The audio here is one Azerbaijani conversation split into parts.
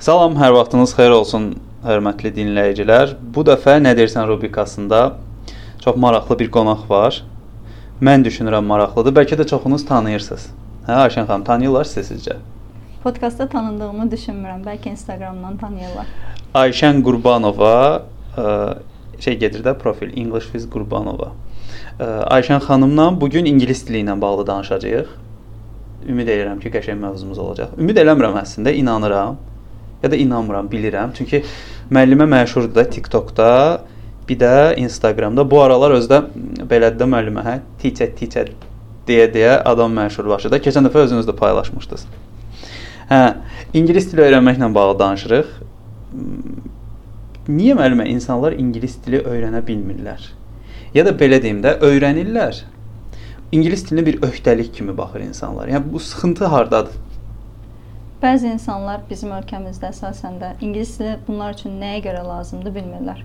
Salam, hər vaxtınız xeyir olsun, hörmətli dinləyicilər. Bu dəfə Nə deyirsən rubrikasında çox maraqlı bir qonaq var. Mən düşünürəm maraqlıdır. Bəlkə də çoxunuz tanıyırsınız. Hə, Ayşən xanım, tanıyırlar sizi sizcə? Podkastda tanındığımı düşünmürəm. Bəlkə Instagramdan tanıyırlar. Ayşən Qurbanova ə, şey gedir də profil English with Qurbanova. Ə, Ayşən xanımla bu gün ingilis dili ilə bağlı danışacağıq. Ümid edirəm ki, qəşəng mövzumuz olacaq. Ümid eləmirəm əslində, inanıram ya da inanmıram, bilirəm. Çünki müəllimə məşhurdur da TikTokda, bir də Instagramda. Bu aralar özdə belədir də müəllimə, hə, teacher, teacher deyə deyə adam məşhurlaşır da. Keçən dəfə özünüz də paylaşmışdınız. Hə, ingilis dili öyrənməklə bağlı danışırıq. Niyə müəllimə insanlar ingilis dili öyrənə bilmirlər? Ya da belə deyim də, öyrənirlər. İngilis dilinə bir öhdəlik kimi baxır insanlar. Yəni bu sıxıntı hardadır? Bəzi insanlar bizim ölkəmizdə əsasən də ingilis dili bunlar üçün nəyə görə lazımdır bilmirlər.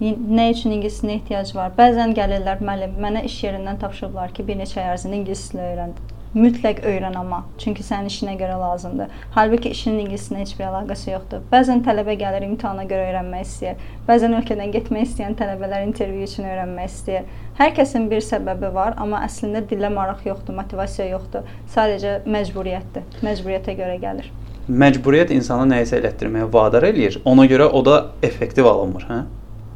Nə üçün ingilis dilinə ehtiyac var? Bəzən gəlirlər müəllim, mənə iş yerindən tapşırıblar ki, bir neçə ay ərzində ingilis dili öyrən mütləq öyrən amma, çünki sənin işinə görə lazımdır. Halbuki işinin ingilislə heç bir əlaqəsi yoxdur. Bəzən tələbə gəlir imtahana görə öyrənmək istəyir. Bəzən ölkədən getmək istəyən tələbələr intervyu üçün öyrənmək istəyir. Hər kəsin bir səbəbi var, amma əslində dilə maraq yoxdur, motivasiya yoxdur. Sadəcə məcburiyyətdir. Məcburiyyətə görə gəlir. Məcburiyyət insana nəyisə elətdirməyə vadar eləyir. Ona görə o da effektiv alınmır, hə?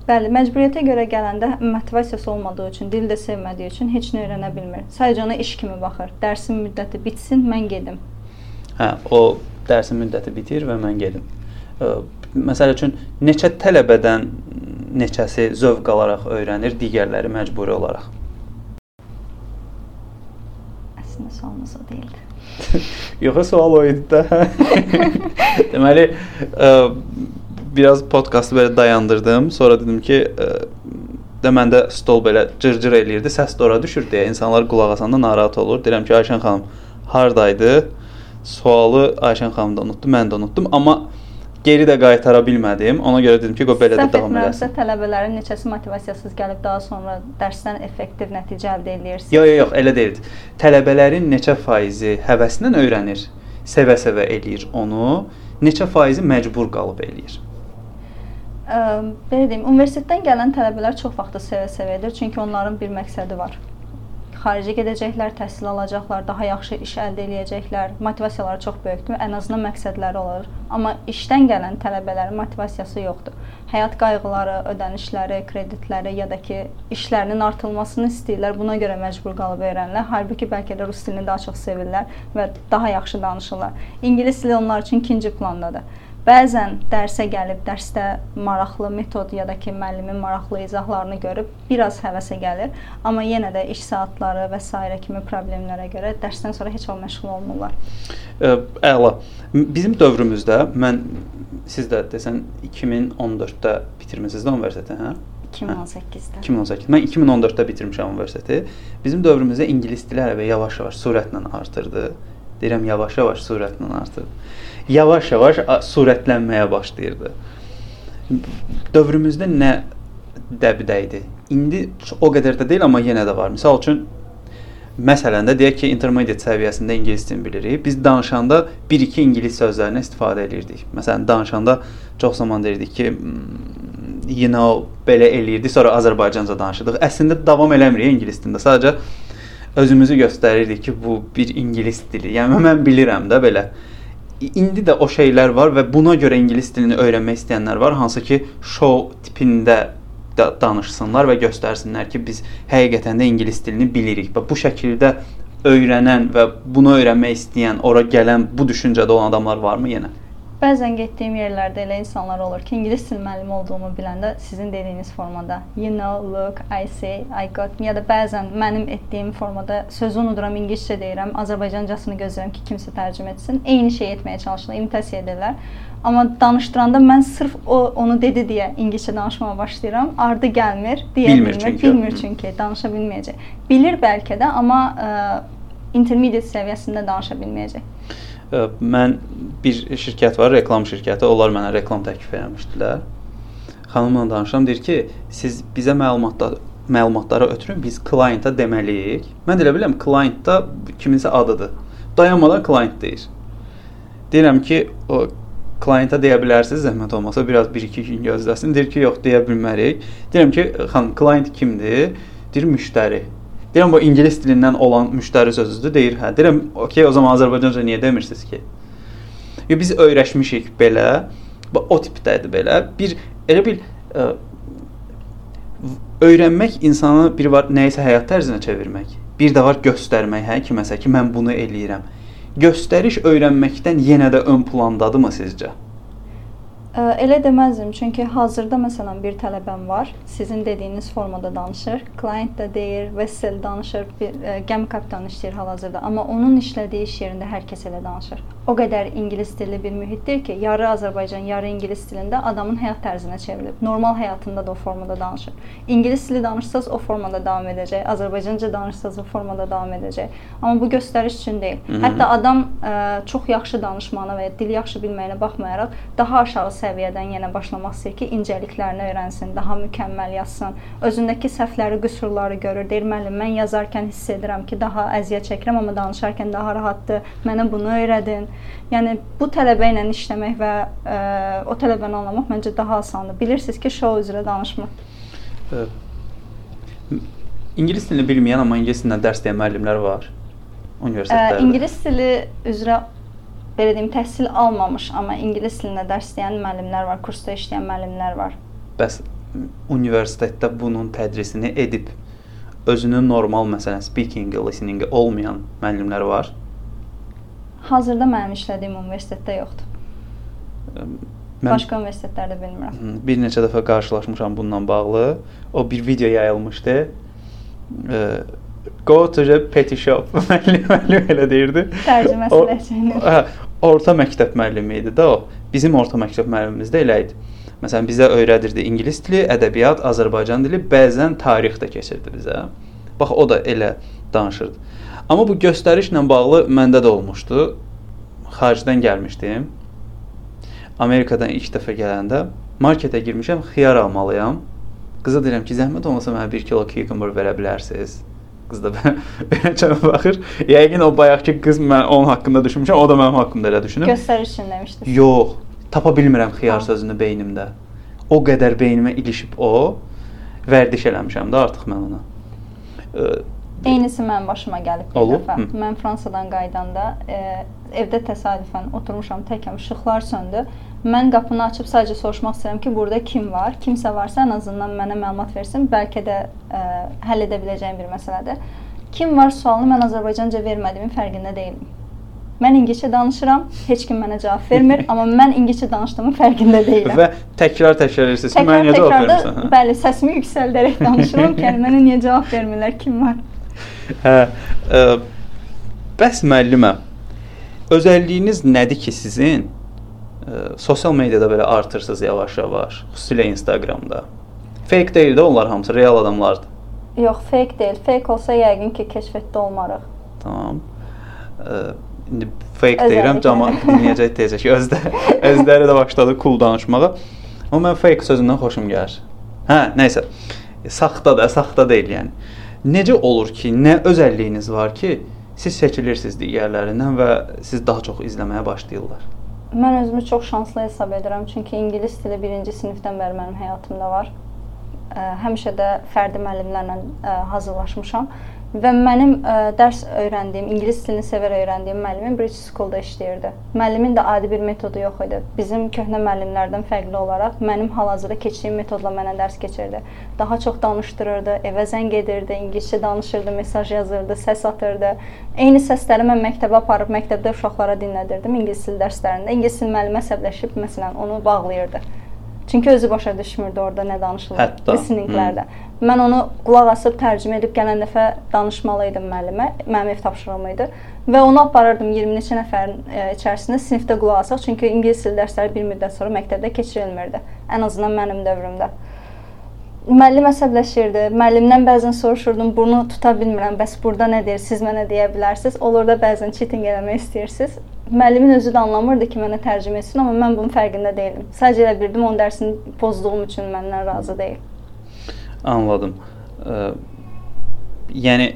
Bəli, məcburiyyətə görə gələndə motivasiyası olmadığı üçün, dil də sevmədiyi üçün heç nə öyrənə bilmir. Sadəcə ona iş kimi baxır. Dərsin müddəti bitsin, mən gedim. Hə, o dərsin müddəti bitir və mən gedim. Məsəl üçün neçə tələbədən neçəsi zövq alaraq öyrənir, digərləri məcburi olaraq? Əslində sualınız o deyildi. Yox, sual o idi də. Deməli, ə, biraz podkastı belə dayandırdım. Sonra dedim ki, ə, də məndə stol belə cırcır eləyirdi. Səs də ora düşür deyə insanlar qulaq asanda narahat olur. Deyirəm ki, Ayşən xanım hardaydı? Sualı Ayşən xanım da unutdu, mən də unutdum, amma geri də qaytara bilmədim. Ona görə dedim ki, qoy belə də davam eləsin. tələbələrin neçəsi motivasiyasız gəlib daha sonra dərsdən effektiv nəticə əldə edirsiniz? Yox, yox, yox, elə deyil. Tələbələrin neçə faizi həvəslə öyrənir, sevə-sevə eləyir onu, neçə faizi məcbur qalıb eləyir? Ə, belə deyim, universitetdən gələn tələbələr çox vaxt sevə-sevə edir, çünki onların bir məqsədi var. Xaricə gedəcəklər, təhsil alacaqlar, daha yaxşı iş əldə edəcəklər. Motivasiyaları çox böyükdür, ən azından məqsədləri olur. Amma işdən gələn tələbələrin motivasiyası yoxdur. Həyat qayğıları, ödənişləri, kreditləri ya da ki, işlərinin artırılmasını istəyirlər. Buna görə məcbur qalıb öyrənirlər. Halbuki bəlkə də rus dilini daha çox sevirlər və daha yaxşı danışırlar. İngilis dili onlar üçün ikinci plandadır. Bəzən dərsə gəlib, dərsdə maraqlı metod ya da ki, müəllimin maraqlı izahlarını görüb biraz həvəsə gəlir, amma yenə də iş saatları və s. kimi problemlərə görə dərsdən sonra heç vaxt məşğul olmurlar. Əla. Bizim dövrümüzdə mən siz də desən 2014-də bitirmisiniz də universiteti, hə? 2018-də. 2018. Mən 2014-də bitirmişəm universiteti. Bizim dövrümüzdə ingilis dili hələ yavaş-yavaş sürətlə artırdı. Deyirəm yavaş-yavaş sürətlə artırdı yavaş-yavaş surətlənməyə başlayırdı. Dövrümüzdə nə dəbdə idi? İndi o qədər də deyil, amma yenə də var. Məsəl üçün məsələn də deyək ki, intermediate səviyyəsində ingilis dilini bilirik. Biz danışanda 1-2 ingilis sözlərindən istifadə edirdik. Məsələn, danışanda çox zaman deyirdik ki, hmm, you know, belə eləyirdik, sonra Azərbaycanca danışırdıq. Əslində davam eləmirik ingilis dilində. Sadəcə özümüzü göstərirdik ki, bu bir ingilis dili. Yəni mən bilirəm də belə indi də o şeylər var və buna görə ingilis dilini öyrənmək istəyənlər var, hansı ki, show tipində da danışsınlar və göstərsinlər ki, biz həqiqətən də ingilis dilini bilirik. Və bu şəkildə öyrənən və bunu öyrənmək istəyən, ora gələn, bu düşüncədə olan adamlar varmı yenə? Bəzən getdiyim yerlərdə elə insanlar olur ki, ingilis dil müəllimi olduğumu biləndə sizin dediyiniz formada you know, look, I see, I got ya da bəzən mənim etdiyim formada sözü unuduram, ingiliscə deyirəm, Azərbaycancasını gözləyirəm ki, kimsə tərcümə etsin. Eyni şey etməyə çalışırlar, imitasiya edirlər. Amma danışdıranda mən sırf o onu dedi deyə ingiliscə danışmağa başlayıram. Ardı gəlmir, deyə bilmir, bilmir çünki, bilmir çünki danışa bilməyəcək. Bilir bəlkə də, amma ə, intermediate səviyyəsində danışa bilməyəcək. Mən bir şirkət var, reklam şirkəti. Onlar mənə reklam təklif etmişdilər. Xanımla danışıram, deyir ki, siz bizə məlumatlar məlumatları ötürün biz klienta deməliyik. Mən də elə bilirəm klient da kiminsə adıdır. Dayanmadan klient deyir. Deyirəm ki, o klienta deyə bilərsiniz, zəhmət olmasa biraz 1-2 gün gözləsin. Deyir ki, yox, deyə bilmərik. Deyirəm ki, xanım, klient kimdir? Deyir müştəri. Deyirəm bu ingilis dilindən olan müştəri sözüdür. Deyir, hə. Deyirəm, okey, o zaman Azərbaycanca niyə demirsiniz ki? Yo biz öyrəşmişik belə. O tipdədir belə. Bir elə bil ə, öyrənmək insanı bir var nəyisə həyat tərzinə çevirmək. Bir də var göstərmək, hə, kiməsə ki, mən bunu eləyirəm. Göstəriş öyrənməkdən yenə də ön plandadırmı sizcə? Elə deməzdim, çünki hazırda məsələn bir tələbəm var. Sizin dediyiniz formada danışır. Klient də deyir, vessel danışır, bir ə, gəmi kapitanı işləyir hal-hazırda, amma onun işlədiyi iş yerində hər kəs elə danışır. O qədər ingilis dilli bir mühitdir ki, yarı Azərbaycan, yarı ingilis dilində adamın həyat tərzinə çevrilib. Normal həyatında da o formada danışır. İngilis dili danışsaz o formada davam edəcək, Azərbaycanca danışsaz o formada davam edəcək. Amma bu göstəriş üçün deyil. Hətta adam ə, çox yaxşı danışmağına və ya dil yaxşı bilməyinə baxmayaraq daha aşağı səviyyədən yenə başlamaq istəyir ki, incəliklərini öyrənsin, daha mükəmməl yazsın. Özündəki səhvləri, qüsurları görür. Deyir, müəllim, mən yazarkən hiss edirəm ki, daha əziyyət çəkirəm, amma danışarkən daha rahatdır. Mənə bunu öyrədin. Yəni bu tələbə ilə işləmək və ə, o tələbəni anlamaq məncə daha asandır. Bilirsiniz ki, şou üzrə danışmaq. Ə, İngilis dilini bilməyən amma ingilis dilində dərs deyən müəllimlər var universitetlərdə. Ə, ingilis dili üzrə belə deyim, təhsil almamış, amma ingilis dilində dərs deyən müəllimlər var, kursda işləyən müəllimlər var. Bəs universitetdə bunun tədrisini edib özünün normal məsələn speaking, listening olmayan müəllimlər var? Hazırda mənim işlədiyim universitetdə yoxdur. Mən başqa universitetlərdə bilmirəm. Bir neçə dəfə qarşılaşmışam bununla bağlı. O bir video yayılmışdı. Go to the petty shop müəllim, elə deyirdi. Tərcüməsi ləhcəli. Hə, orta məktəb müəllimi idi də o. Bizim orta məktəb müəllimimiz də elə idi. Məsələn, bizə öyrədirdi ingilis dili, ədəbiyyat, Azərbaycan dili, bəzən tarix də keçirdi bizə. Bax o da elə danışırdı. Amma bu göstərişlə bağlı məndə də olmuşdu. Xaricdən gəlmişdim. Amerikadan ilk dəfə gələndə marketə girmişəm, xiyar almalıyam. Qıza deyirəm ki, zəhmət olmasa mənə 1 kilo cucumber verə bilərsiniz? Qız da belə baxır. Yəqin o bayaqki qız mən onun haqqında düşünmüşəm, o da mənim haqqımda elə düşünür. Göstəriş üçün demişdi. Yox, tapa bilmirəm xiyar ha. sözünü beynimdə. O qədər beynimə ilişib o, vərdiş eləmişəm də artıq mən ona. Eynisi mənim başıma gəlib bir Olub? dəfə. Hı. Mən Fransadan qayıdanda e, evdə təsadüfən oturmuşam təkəm, işıqlar söndü. Mən qapını açıb sadəcə soruşmaq istəyirəm ki, burada kim var? Kimsə varsa ən azından mənə məlumat versin. Bəlkə də ə, e, həll edə biləcəyim bir məsələdir. Kim var sualını mən Azərbaycanca vermədiyimin fərqində deyiləm. Mən ingiliscə danışıram, heç kim mənə cavab vermir, amma mən ingiliscə danışdığımın fərqində deyiləm. Və təkrar-təkrar edirsiniz ki, mənə niyə cavab vermirsən? Bəli, səsimi yüksəldərək danışıram ki, mənə niyə cavab vermirlər, kim var? Hə, ə, bəs müəllimə, özəlliyiniz nədir ki, sizin sosial mediada belə artırsınız yavaş-yavaş, xüsusilə Instagramda? Fake deyil də onlar hamısı real adamlardır. Yox, fake deyil. Fake olsa yəqin ki, keşfətdə olmarıq. Tamam. İndi fake deyirəm, cəmaət dinləyəcək deyəcək ki, özdə özləri də başladı cool danışmağa. Amma mən fake sözündən xoşum gəlir. Hə, nəysə. Saxta da, saxta deyil yəni. Necə olur ki, nə özəlliyiniz var ki, siz seçilirsiniz digərlərindən və siz daha çox izləməyə başlayırlar? Mən özümü çox şanslı hesab edirəm, çünki ingilis dili 1-ci sinifdən bəri mənim həyatımda var. Həmişə də fərdi müəllimlərlə hazırlaşmışam Və mənim ə, e, dərs öyrəndiyim, ingilis dilini sevərək öyrəndiyim müəllimim British School-da işləyirdi. Müəllimin də adi bir metodu yox idi. Bizim köhnə müəllimlərdən fərqli olaraq mənim hal-hazırda keçdiyim metodla mənə dərs keçirdi. Daha çox danışdırırdı, evə zəng edirdi, ingiliscə danışırdı, mesaj yazırdı, səs atırdı. Eyni səsləri mən məktəbə aparıb məktəbdə uşaqlara dinlədirdim ingilis dili dərslərində. İngilis dili müəllimi əsəbləşib məsələn onu bağlayırdı. Çünki özü başa düşmürdü orada nə danışılır listeninglərdə. Mən onu qulaq asıb tərcümə edib gələn dəfə danışmalı idim müəllimə. Mənim ev tapşırığım idi və onu aparırdım 20 neçə nəfərin e, içərisində sinifdə qulaq asaq, çünki ingilis dili dərsləri bir müddət sonra məktəbdə keçirilmirdi. Ən azından mənim dövrümdə. Müəllim əsəbləşirdi. Müəllimdən bəzən soruşurdum, bunu tuta bilmirəm, bəs burada nə deyir, siz mənə deyə bilərsiniz. Olur da bəzən cheating eləmək istəyirsiniz müəllimin özü də anlamırdı ki, mənə tərcümə etsin, amma mən bunun fərqində deyildim. Sadəcə elə bildim onun dərsini pozduğum üçün məndən razı deyil. Anladım. Ə, yəni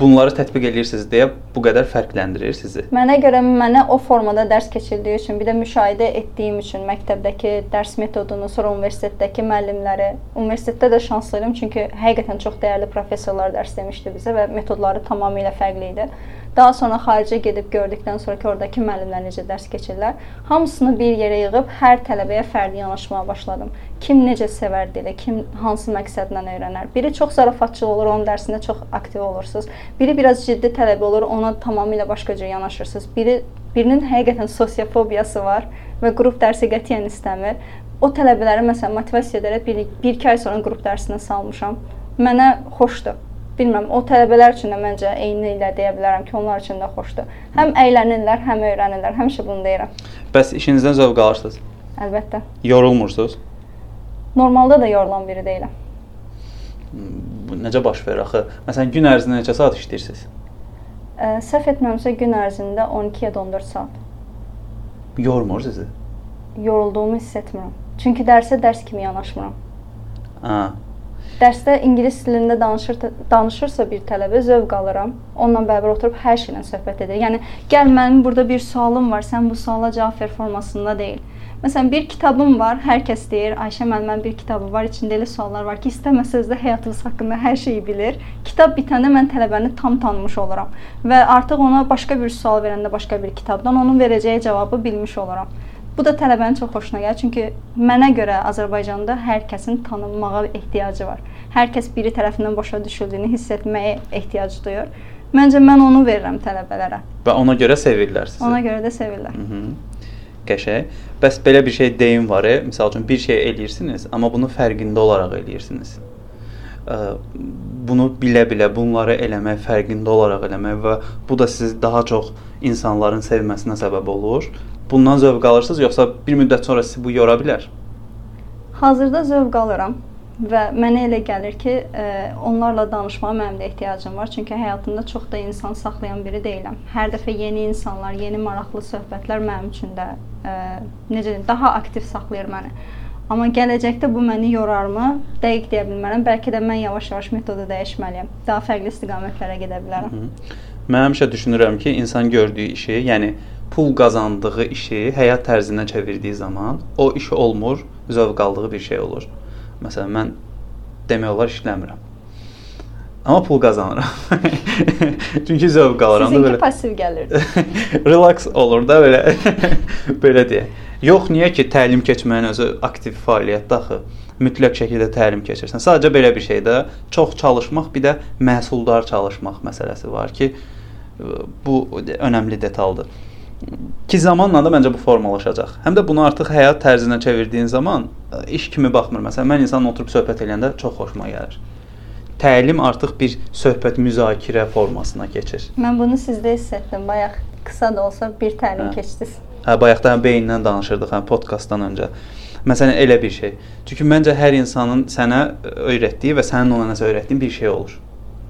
bunları tətbiq edirsiniz deyə bu qədər fərqləndirir sizi? Mənə görə mənə o formada dərs keçirdiyi üçün, bir də müşahidə etdiyim üçün məktəbdəki dərs metodunu, sonra universitetdəki müəllimləri, universitetdə də şanslıyam çünki həqiqətən çox dəyərli professorlar dərs demişdi bizə və metodları tamamilə fərqli idi. Daha sonra xaricə gedib gördükdən sonra ki, oradakı müəllimlər necə dərs keçirlər, hamısını bir yerə yığıb hər tələbəyə fərdi yanaşmağa başladım. Kim necə sevər dili, kim hansı məqsədlə öyrənər. Biri çox zarafatçıl olur, onun dərsində çox aktiv olursunuz. Biri biraz ciddi tələbə olur, ona tamamilə başqa cür yanaşırsınız. Biri birinin həqiqətən sosiofobiyası var və qrup dərsi qətiyyən istəmir. O tələbələri məsələn motivasiya edərək 1-2 ay sonra qrup dərsinə salmışam. Mənə xoşdur bilmirəm, o tələbələr üçün də məncə eyni ilə deyə bilərəm ki, onlar üçün də xoşdur. Həm əylənirlər, həm öyrənirlər. Həmişə bunu deyirəm. Bəs işinizdən zövq alırsınız? Əlbəttə. Yorulmursunuz? Normalda da yorulan biri deyiləm. Bu necə baş verir axı? Məsələn, gün ərzində neçə saat işləyirsiniz? Ə, səhv etmirəmsə gün ərzində 12 ya da 14 saat. Yormur sizi? Yorulduğumu hiss etmirəm. Çünki dərsə dərs kimi yanaşmıram. Ha, Dərsdə ingilis dilində danışır danışırsa bir tələbə zövq alıram. Onunla bərabər oturub hər şeylə söhbət edir. Yəni gəl mənim burada bir sualım var, sən bu suala cavab ver formasında deyil. Məsələn, bir kitabım var. Hər kəs deyir, Ayşə müəllimənin bir kitabı var. İçində elə suallar var ki, istəməsəz də həyatınız haqqında hər şeyi bilir. Kitab bitəndə mən tələbəni tam tanımış oluram və artıq ona başqa bir sual verəndə başqa bir kitabdan onun verəcəyi cavabı bilmiş oluram. Bu da tələbənin çox xoşuna gəlir. Çünki mənə görə Azərbaycanda hər kəsin tanınmağa ehtiyacı var. Hər kəs biri tərəfindən başa düşüldüyünü hiss etməyə ehtiyac duyur. Məncə mən onu verirəm tələbələrə. Və ona görə sevirlər sizi. Ona görə də sevirlər. -hı. Qəşəng. Bəs belə bir şey deyim var, e? Məsəl üçün bir şey eləyirsiniz, amma bunu fərqində olaraq eləyirsiniz. Bunu bilə-bilə bunları eləmək, fərqində olaraq eləmək və bu da sizi daha çox insanların sevməsinə səbəb olur bundan zövq alırsınız, yoxsa bir müddət sonra sizi bu yora bilər? Hazırda zövq alıram və mənə elə gəlir ki, e, onlarla danışmağa mənim də ehtiyacım var. Çünki həyatımda çox da insan saxlayan biri deyiləm. Hər dəfə yeni insanlar, yeni maraqlı söhbətlər mənim üçün də e, necə deyim, daha aktiv saxlayır məni. Amma gələcəkdə bu məni yorarmı? Dəqiq deyə bilmərəm. Bəlkə də mən yavaş-yavaş metodu dəyişməliyəm. Daha fərqli istiqamətlərə gedə bilərəm. Hı -hı. Mən həmişə düşünürəm ki, insan gördüyü işi, yəni pul qazandığı işi həyat tərzinə çevirdiyi zaman o iş olmur, zövq aldığı bir şey olur. Məsələn, mən demək olar işləmirəm. Amma pul qazanıram. Çünki zövq alıram da belə. pasiv gəlirdi. relax olur da belə. belə deyə. Yox, niyə ki, təlim keçməyin özü aktiv fəaliyyətdir axı. Mütləq şəkildə təlim keçirsən. Sadəcə belə bir şeydə çox çalışmaq, bir də məhsuldar çalışmaq məsələsi var ki, bu önəmli detaldır ki zamanla da məncə bu formalaşacaq. Həm də bunu artıq həyat tərzinə çevirdiyin zaman e, iş kimi baxmır. Məsələn, mən insanla oturub söhbət edəndə çox xoşuma gəlir. Təlim artıq bir söhbət müzakirə formasına keçir. Mən bunu sizdə hiss etdim. Bayaq qısa da olsa bir təlim hə. keçdiniz. Hə, bayaqdan beyindən danışırdıq, hə, podkastdan öncə. Məsələn, elə bir şey. Çünki məncə hər insanın sənə öyrətdiyi və sənin ona nəsə öyrətdiyin bir şey olur.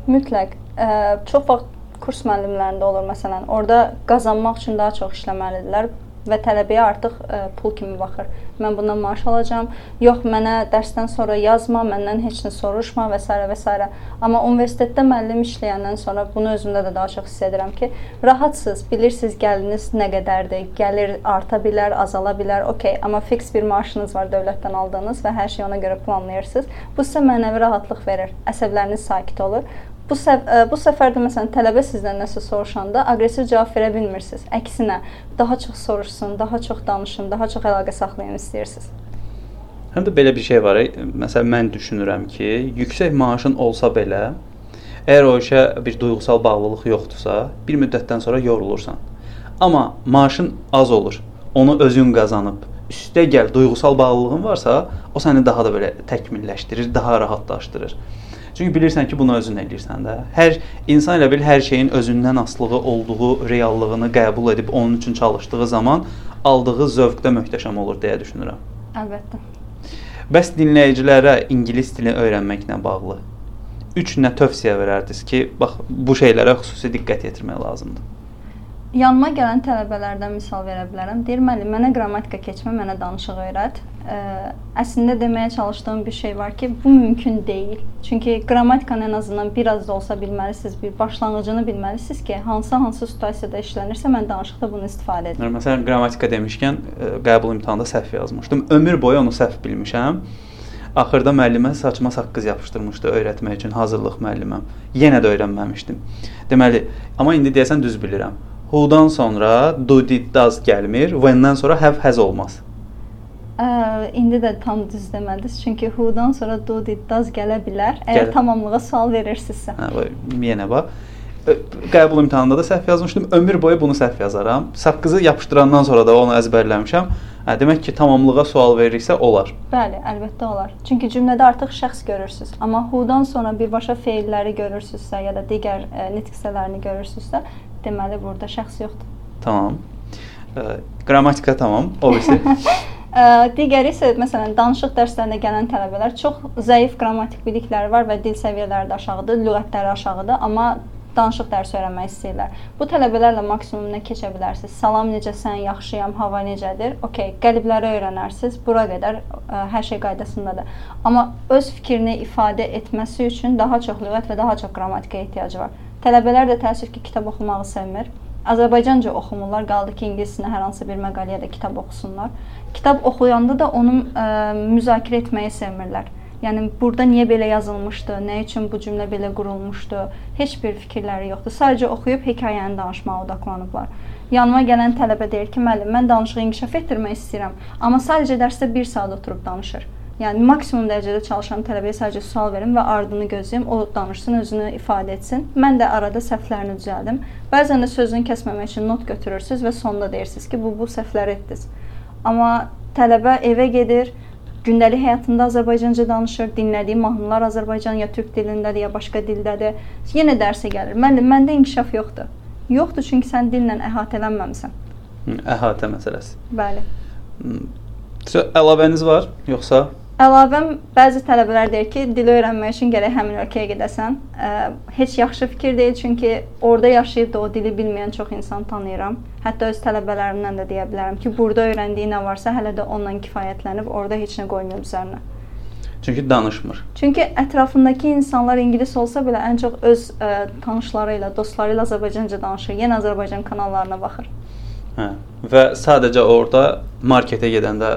Mütləq. Ə, çox vaxt kurs müəllimlərində olur məsələn. Orda qazanmaq üçün daha çox işləməlidirlər və tələbəyə artıq ə, e, pul kimi baxır. Mən bundan maaş alacağam. Yox, mənə dərsdən sonra yazma, məndən heç nə soruşma və s. və s. Amma universitetdə müəllim işləyəndən sonra bunu özümdə də daha çox hiss edirəm ki, rahatsınız, bilirsiniz gəliriniz nə qədərdir. Gəlir arta bilər, azala bilər. Okay, amma fiks bir maaşınız var dövlətdən aldığınız və hər şeyi ona görə planlayırsınız. Bu sizə mənəvi rahatlıq verir. Əsəbləriniz sakit olur. Bu səf ə, bu səfər də məsələn tələbə sizdən nəsə soruşanda aqressiv cavab verə bilmirsiniz. Əksinə, daha çox soruşsun, daha çox danışın, daha çox əlaqə saxlayın istəyirsiniz. Həm də belə bir şey var. Məsələn, mən düşünürəm ki, yüksək maaşın olsa belə, əgər o işə bir duyğusal bağlılıq yoxdursa, bir müddətdən sonra yorulursan. Amma maaşın az olur. Onu özün qazanıb, üstə gəl duyğusal bağlılığın varsa, o səni daha da belə təkmilləşdirir, daha rahatlaşdırır. Çünki bilirsən ki, bunu özün eləyirsən də. Hər insan elə bil hər şeyin özündən asılığı olduğu reallığını qəbul edib onun üçün çalışdığı zaman aldığı zövq də möhtəşəm olur deyə düşünürəm. Əlbəttə. Bəs dinləyicilərə ingilis dilini öyrənməklə bağlı 3 nə tövsiyə verərdiniz ki, bax bu şeylərə xüsusi diqqət yetirmək lazımdır? Yanıma gələn tələbələrdən misal verə bilərəm. Deyir müəllim, mənə qrammatika keçmə, mənə danışıq öyrət. Ə, əslində deməyə çalışdığım bir şey var ki, bu mümkün deyil. Çünki qrammatikanı ən azından biraz da olsa bilməlisiniz, bir başlanğıcını bilməlisiniz ki, hansı hansı situasiyada işlənirsə mən danışıqda bunu istifadə edim. Məsələn, qrammatika demişkən, ə, qəbul imtahanında səhv yazmışdım. Ömür boyu onu səhv bilmişəm. Axırda müəllimə saçma saqqız yapışdırmışdı öyrətmək üçün hazırlıq müəlliməm. Yenə də öyrənməmişdim. Deməli, amma indi deyəsən düz bilirəm. Who-dan sonra do did does gəlmir, when-dən sonra have has olmaz. Ə, indi də tam düz demədiniz. Çünki who-dan sonra do did does gələ bilər. Əgər Gələ. tamamlığa sual verirsinizsə. Hə, bu yenə bax. Qəbul imtahanında da səhv yazmışdım. Ömür boyu bunu səhv yazaram. Saqqızı yapışdırandan sonra da onu əzbərləmişəm. Hə, demək ki, tamamlığa sual veririksə olar. Bəli, əlbəttə olar. Çünki cümlədə artıq şəxs görürsüz. Amma who-dan sonra birbaşa feilləri görürsüzsə ya da digər ə, nitq hissələrini görürsüzsə, deməli burada şəxs yoxdur. Tamam. Ə, qrammatika tamam. O birisi Ə, digəri isə məsələn danışıq dərslərində gələn tələbələr çox zəif qrammatik bilikləri var və dil səviyyələri də aşağıdır, lüğətləri aşağıdır, amma danışıq dərsi öyrənmək istəyirlər. Bu tələbələrlə maksimum nə keçə bilərsiniz? Salam necəsən? Yaxşıyam. Hava necədir? Okay, qəlibləri öyrənərsiniz. Bura qədər ə, hər şey qaydasındadır. Amma öz fikrini ifadə etməsi üçün daha çox lüğət və daha çox qrammatikaya ehtiyacı var. Tələbələr də təəssüf ki, kitab oxumağı sevmir. Azərbaycanca oxumurlar, qaldı ki, ingilis dilində hər hansı bir məqalə ya da kitab oxusunlar. Kitab oxuyanda da onu ə, müzakirə etməyi sevmirlər. Yəni burada niyə belə yazılmışdı, nə üçün bu cümlə belə qurulmuşdu, heç bir fikirləri yoxdur. Sadəcə oxuyub hekayəni danışmağa odaqlanıblar. Yanıma gələn tələbə deyir ki, müəllim, mən danışığı inkişaf etdirmək istəyirəm, amma sadəcə dərsdə 1 saat oturub danışır. Yəni maksimum dərəcədə çalışan tələbəyə sadəcə sual verim və ardını gözləyim, o danışsın, özünü ifadə etsin. Mən də arada səhvlərini düzəldim. Bəzən də sözünü kəsməmək üçün not götürürsüz və sonda deyirsiniz ki, bu bu səhvləri etdiniz. Amma tələbə evə gedir, gündəlik həyatında Azərbaycanca danışır, dinlədiyi mahnılar Azərbaycan ya türk dilindədir, ya başqa dildədir. Yenə dərsə gəlir. Müəllim, məndə inkişaf yoxdur. Yoxdur çünki sən dillə əhatələnməmisən. Əhatə məsələsi. Bəli. Əlavəniz var yoxsa? Əlavəm bəzi tələbələr deyir ki, dili öyrənmək üçün gərək həmin ölkəyə gedəsən. Ə, heç yaxşı fikir deyil çünki orada yaşayıb da o dili bilməyən çox insan tanıyıram. Hətta öz tələbələrimdən də deyə bilərəm ki, burada öyrəndiyi nə varsa hələ də onunla kifayətlənib, orada heç nə qoymayıb üzərinə. Çünki danışmır. Çünki ətrafındakı insanlar ingilis olsa belə ən çox öz ə, tanışları ilə, dostları ilə Azərbaycanca danışır. Yenə Azərbaycan kanallarına baxır. Hə. Və sadəcə orada marketə gedəndə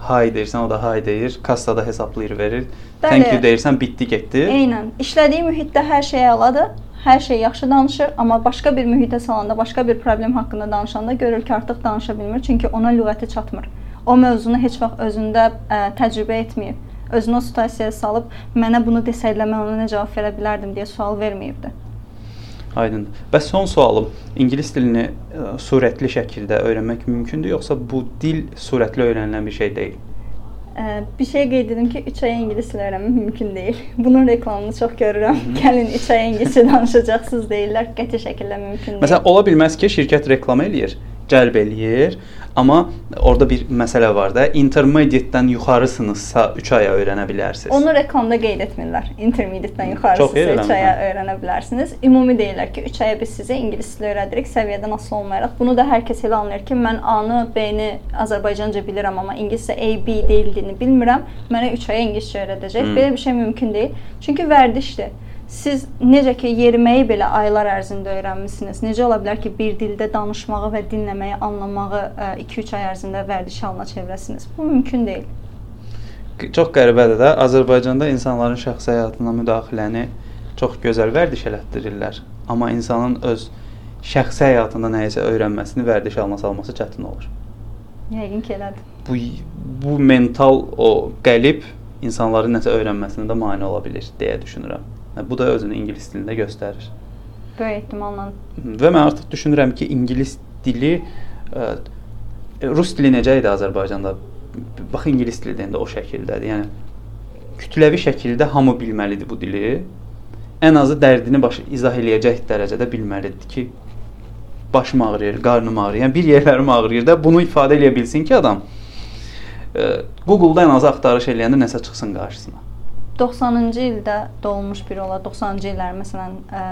hay deyirsən, o da hay deyir. Kassada hesablayır, verir. Bəli. Thank you deyirsən, bitdi, getdi. Eynən. İşlədiyi mühitdə hər şey əladır. Hər şey yaxşı danışır, amma başqa bir mühitə salanda, başqa bir problem haqqında danışanda görür ki, artıq danışa bilmir, çünki ona lüğəti çatmır. O mövzunu heç vaxt özündə ə, təcrübə etməyib. Özünü o situasiyaya salıb mənə bunu desəydilər mən ona nə cavab verə bilərdim deyə sual verməyibdi. Aydındır. Bəs son sualım, ingilis dilini ə, surətli şəkildə öyrənmək mümkündür, yoxsa bu dil surətli öyrənilən bir şey deyil? Ə, bir şey qeyd edim ki, 3 ay ingilis dili öyrənmək mümkün deyil. Bunun reklamını çox görürəm. Gəlin 3 ay ingiliscə danışacaqsınız deyirlər. Qəti şəkildə mümkün deyil. Məsələn, ola bilməz ki, şirkət reklam eləyir, cəlb eləyir, amma orada bir məsələ var da, intermediate-dən yuxarısınızsa 3 aya öyrənə bilərsiniz. Onu reklamda qeyd etmirlər. Intermediate-dən Çox yuxarısı iyi 3 aya öyrənə bilərsiniz. Ümumi deyirlər ki, 3 aya biz sizə ingilis dili öyrədirik, səviyyədən asılı olmayaraq. Bunu da hər kəs elə anlayır ki, mən A-nı, B-ni Azərbaycanca bilirəm, amma ingiliscə A, B deyildiyini bilmirəm. Mənə 3 aya ingiliscə öyrədəcək. Hmm. Belə bir şey mümkün deyil. Çünki vərdişdir. Siz necə ki yeriməyi belə aylar ərzində öyrənmisiniz. Necə ola bilər ki, bir dildə danışmağı və dinləməyi, anlamağı 2-3 ay ərzində vərdiş halına çevirəsiniz? Bu mümkün deyil. Çox qəribədir də, Azərbaycanda insanların şəxsi həyatına müdaxiləni çox gözəl vərdiş elətdirirlər. Amma insanın öz şəxsi həyatında nəyisə öyrənməsini vərdiş halına salması çətin olur. Yəqin ki, elədir. Bu bu mental o qəlib insanların nəsə öyrənməsinə də mane ola bilər deyə düşünürəm. Və Bu da özünü ingilis dilində göstərir. Böyük ehtimalla Və mən artıq düşünürəm ki, ingilis dili ə, rus dili necə idi Azərbaycanda? Bax ingilis dili də indi o şəkildədir. Yəni kütləvi şəkildə hamı bilməlidir bu dili. Ən azı dərdini baş izah eləyəcək dərəcədə bilməlidir ki, başım ağrıyır, qarnım ağrıyır. Yəni bir yerlərim ağrıyır da bunu ifadə eləyə bilsin ki, adam Google-da ən azı axtarış eləyəndə nəsə çıxsın qarşısına. 90-cı ildə doğulmuş biri olar, 90-cı illər məsələn, ə,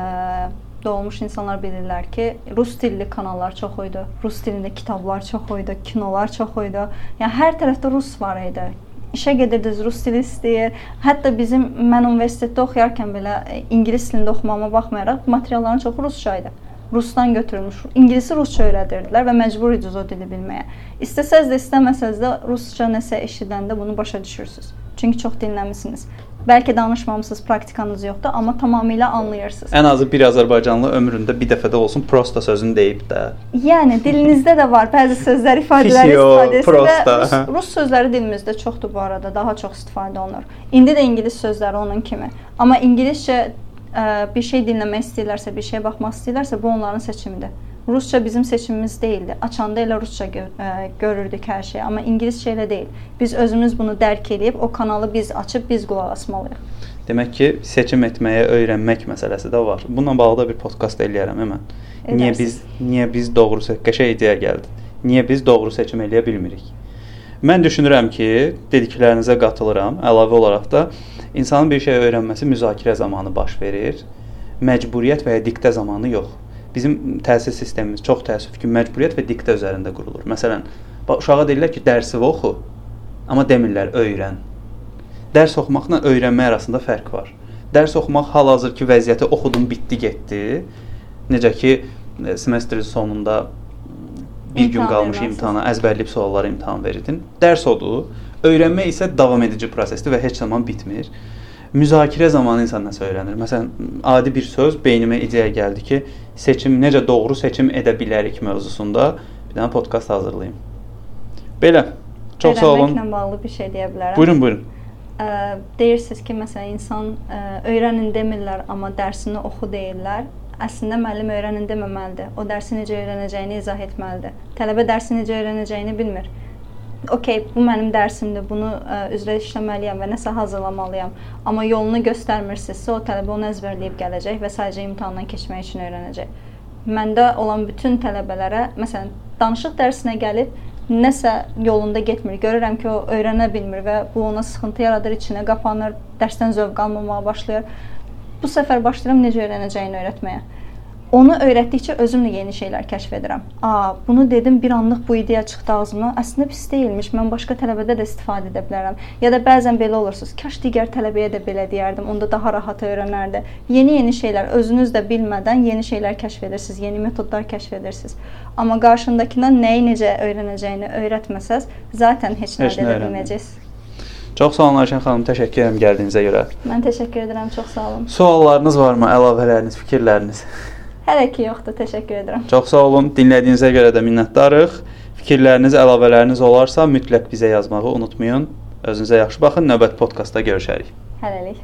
olmuş insanlar bilirlər ki, rus dilli kanallar çox idi. Rus dilində kitablar çox idi, kinolar çox idi. Yəni hər tərəfdə rus var idi. İşə gedirdiniz, rus dili istəyir. Hətta bizim mən universitetdə oxuyarkən belə e, ingilis dilində oxumağıma baxmayaraq materialların çoxu rusca idi. Rusdan götürülmüş. İngilisi rusca öyrədirdilər və məcbur idiniz o dili bilməyə. İstəsəz də, istəməsəz də rusca nəsə eşidəndə bunu başa düşürsüz. Çünki çox dinləmisiniz. Bəlkə danışmamısınız, praktikanız yoxdur, amma tamamilə anlayırsınız. Ən azı bir Azərbaycanlı ömründə bir dəfə də olsun prosta sözünü deyib də. Yəni dilinizdə də var bəzi sözlər, ifadələr istifadəsi və rus, rus sözləri dilimizdə çoxdur bu arada, daha çox istifadə olunur. İndi də ingilis sözləri onun kimi. Amma ingiliscə ə, bir şey dinləmək istəyirlərsə, bir şeyə baxmaq istəyirlərsə, bu onların seçimidir. Rusça bizim seçimimiz değildi. Açanda elə rusça gör, ə, e, görürdük hər şeyi, amma ingiliscə elə deyil. Biz özümüz bunu dərk edib o kanalı biz açıb biz qulaq asmalıyıq. Demək ki, seçim etməyə öyrənmək məsələsi də var. Bununla bağlı da bir podkast eləyərəm. Edərsiz. Niyə biz niyə biz doğru qəşəng ideya gəldi. Niyə biz doğru seçim eləyə bilmirik? Mən düşünürəm ki, dediklərinizə qatılıram. Əlavə olaraq da insanın bir şey öyrənməsi müzakirə zamanı baş verir. Məcburiyyət və ya diktə zamanı yox. Bizim təhsil sistemimiz çox təəssüf ki, məcburiyyət və diktə üzərində qurulur. Məsələn, uşağa deyirlər ki, dərsi oxu, amma demirlər öyrən. Dərs oxumaqla öyrənmə arasında fərq var. Dərs oxumaq hal-hazırki vəziyyəti oxudum, bitdi, getdi. Necə ki, e, semestrin sonunda bir gün qalmış imtahana əzbərləyib suallara imtahan verirdin. Dərs odur. Öyrənmə isə davam edici prosesdir və heç zaman bitmir müzakirə zamanı insan nəsə öyrənir. Məsələn, adi bir söz beynimə ideya gəldi ki, seçim necə doğru seçim edə bilərik mövzusunda bir dənə podkast hazırlayım. Belə. Çox sağ olun. Öyrənməklə bağlı bir şey deyə bilərəm. Buyurun, buyurun. Ə, deyirsiniz ki, məsələn, insan ə, öyrənin demirlər, amma dərsini oxu deyirlər. Əslində müəllim öyrənin deməməlidir. O dərsi necə öyrənəcəyini izah etməlidir. Tələbə dərsi necə öyrənəcəyini bilmir okey, bu mənim dərsimdir, bunu ə, üzrə işləməliyəm və nəsə hazırlamalıyam. Amma yolunu göstərmirsinizsə, o tələbə onu əzbərləyib gələcək və sadəcə imtahandan keçmək üçün öyrənəcək. Məndə olan bütün tələbələrə, məsələn, danışıq dərsinə gəlib nəsə yolunda getmir. Görürəm ki, o öyrənə bilmir və bu ona sıxıntı yaradır, içinə qapanır, dərsdən zövq almamağa başlayır. Bu səfər başlayıram necə öyrənəcəyini öyrətməyə onu öyrətdikcə özüm də yeni şeylər kəşf edirəm. A, bunu dedim, bir anlıq bu ideya çıxdı ağzımdan. Əslində pis deyilmiş. Mən başqa tələbədə də istifadə edə bilərəm. Ya da bəzən belə olursunuz. Kaş digər tələbəyə də belə deyərdim. Onda daha rahat öyrənərdi. Yeni-yeni şeylər özünüz də bilmədən yeni şeylər kəşf edirsiniz, yeni metodlar kəşf edirsiniz. Amma qarşındakına nəyi necə öyrənəcəyini öyrətməsəz, zaten heç nə edə bilməyəcəksiniz. Çox sağ olun Ayşən xanım, təşəkkür edirəm gəldiyinizə görə. Mən təşəkkür edirəm, çox sağ olun. Suallarınız varmı, əlavələriniz, fikirləriniz? Hələ ki yoxdur, təşəkkür edirəm. Çox sağ olun. Dinlədiyinizə görə də minnətdarıq. Fikirləriniz, əlavələriniz olarsa mütləq bizə yazmağı unutmayın. Özünüzə yaxşı baxın. Növbəti podkastda görüşərik. Hələlik.